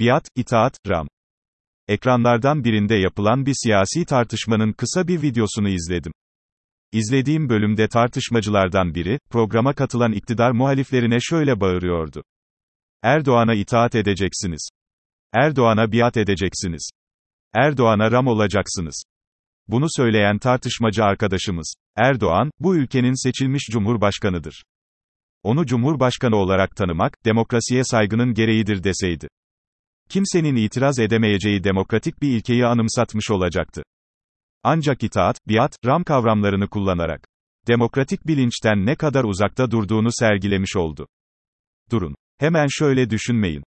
biat, itaat, ram. Ekranlardan birinde yapılan bir siyasi tartışmanın kısa bir videosunu izledim. İzlediğim bölümde tartışmacılardan biri, programa katılan iktidar muhaliflerine şöyle bağırıyordu. Erdoğan'a itaat edeceksiniz. Erdoğan'a biat edeceksiniz. Erdoğan'a ram olacaksınız. Bunu söyleyen tartışmacı arkadaşımız, Erdoğan, bu ülkenin seçilmiş cumhurbaşkanıdır. Onu cumhurbaşkanı olarak tanımak, demokrasiye saygının gereğidir deseydi. Kimsenin itiraz edemeyeceği demokratik bir ilkeyi anımsatmış olacaktı. Ancak itaat, biat, ram kavramlarını kullanarak, demokratik bilinçten ne kadar uzakta durduğunu sergilemiş oldu. Durun. Hemen şöyle düşünmeyin.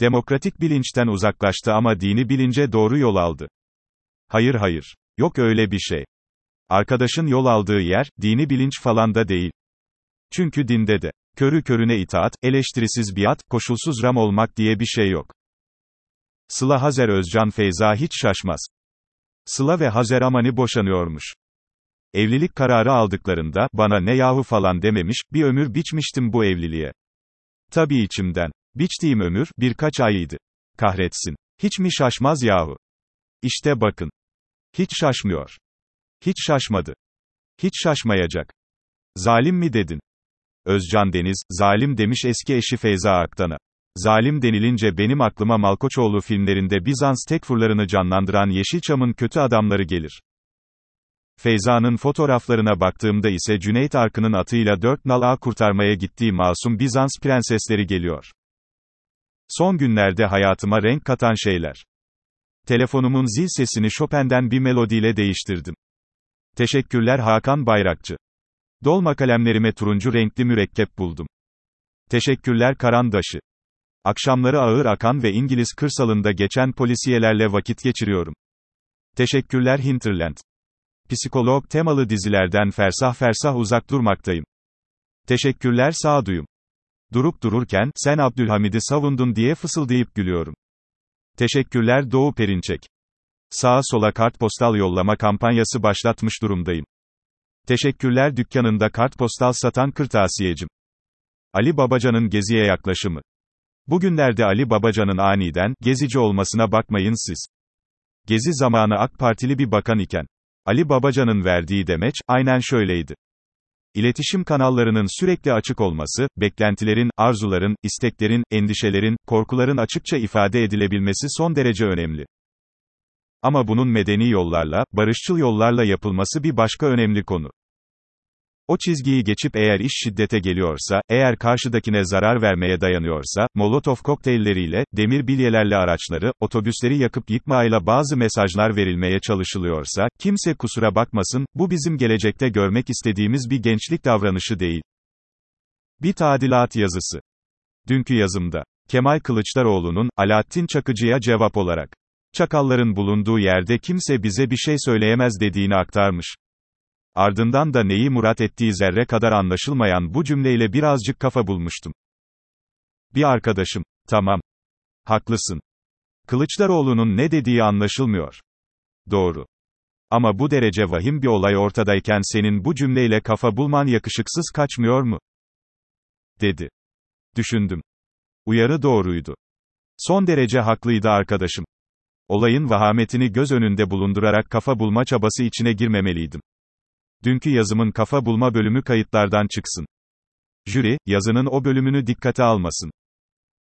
Demokratik bilinçten uzaklaştı ama dini bilince doğru yol aldı. Hayır hayır. Yok öyle bir şey. Arkadaşın yol aldığı yer, dini bilinç falan da değil. Çünkü dinde de, körü körüne itaat, eleştirisiz biat, koşulsuz ram olmak diye bir şey yok. Sıla Hazer Özcan Feyza hiç şaşmaz. Sıla ve Hazer Amani boşanıyormuş. Evlilik kararı aldıklarında, bana ne yahu falan dememiş, bir ömür biçmiştim bu evliliğe. Tabii içimden. Biçtiğim ömür, birkaç ayıydı. Kahretsin. Hiç mi şaşmaz yahu? İşte bakın. Hiç şaşmıyor. Hiç şaşmadı. Hiç şaşmayacak. Zalim mi dedin? Özcan Deniz, zalim demiş eski eşi Feyza Aktan'a. Zalim denilince benim aklıma Malkoçoğlu filmlerinde Bizans tekfurlarını canlandıran Yeşilçam'ın kötü adamları gelir. Feyza'nın fotoğraflarına baktığımda ise Cüneyt Arkın'ın atıyla dört nal ağ kurtarmaya gittiği masum Bizans prensesleri geliyor. Son günlerde hayatıma renk katan şeyler. Telefonumun zil sesini Chopin'den bir melodiyle değiştirdim. Teşekkürler Hakan Bayrakçı. Dolma kalemlerime turuncu renkli mürekkep buldum. Teşekkürler Karandaşı. Akşamları ağır akan ve İngiliz kırsalında geçen polisiyelerle vakit geçiriyorum. Teşekkürler Hinterland. Psikolog temalı dizilerden fersah fersah uzak durmaktayım. Teşekkürler sağduyum. Durup dururken, sen Abdülhamid'i savundun diye fısıldayıp gülüyorum. Teşekkürler Doğu Perinçek. Sağa sola kartpostal yollama kampanyası başlatmış durumdayım. Teşekkürler dükkanında kartpostal satan kırtasiyecim. Ali Babacan'ın geziye yaklaşımı. Bugünlerde Ali Babacan'ın aniden, gezici olmasına bakmayın siz. Gezi zamanı AK Partili bir bakan iken, Ali Babacan'ın verdiği demeç, aynen şöyleydi. İletişim kanallarının sürekli açık olması, beklentilerin, arzuların, isteklerin, endişelerin, korkuların açıkça ifade edilebilmesi son derece önemli. Ama bunun medeni yollarla, barışçıl yollarla yapılması bir başka önemli konu. O çizgiyi geçip eğer iş şiddete geliyorsa, eğer karşıdakine zarar vermeye dayanıyorsa, Molotov kokteylleriyle, demir bilyelerle araçları, otobüsleri yakıp yıkmayla bazı mesajlar verilmeye çalışılıyorsa, kimse kusura bakmasın, bu bizim gelecekte görmek istediğimiz bir gençlik davranışı değil. Bir tadilat yazısı. Dünkü yazımda, Kemal Kılıçdaroğlu'nun, Alaaddin Çakıcı'ya cevap olarak, Çakalların bulunduğu yerde kimse bize bir şey söyleyemez dediğini aktarmış. Ardından da neyi murat ettiği zerre kadar anlaşılmayan bu cümleyle birazcık kafa bulmuştum. Bir arkadaşım, tamam. Haklısın. Kılıçdaroğlu'nun ne dediği anlaşılmıyor. Doğru. Ama bu derece vahim bir olay ortadayken senin bu cümleyle kafa bulman yakışıksız kaçmıyor mu? Dedi. Düşündüm. Uyarı doğruydu. Son derece haklıydı arkadaşım. Olayın vahametini göz önünde bulundurarak kafa bulma çabası içine girmemeliydim. Dünkü yazımın kafa bulma bölümü kayıtlardan çıksın. Jüri, yazının o bölümünü dikkate almasın.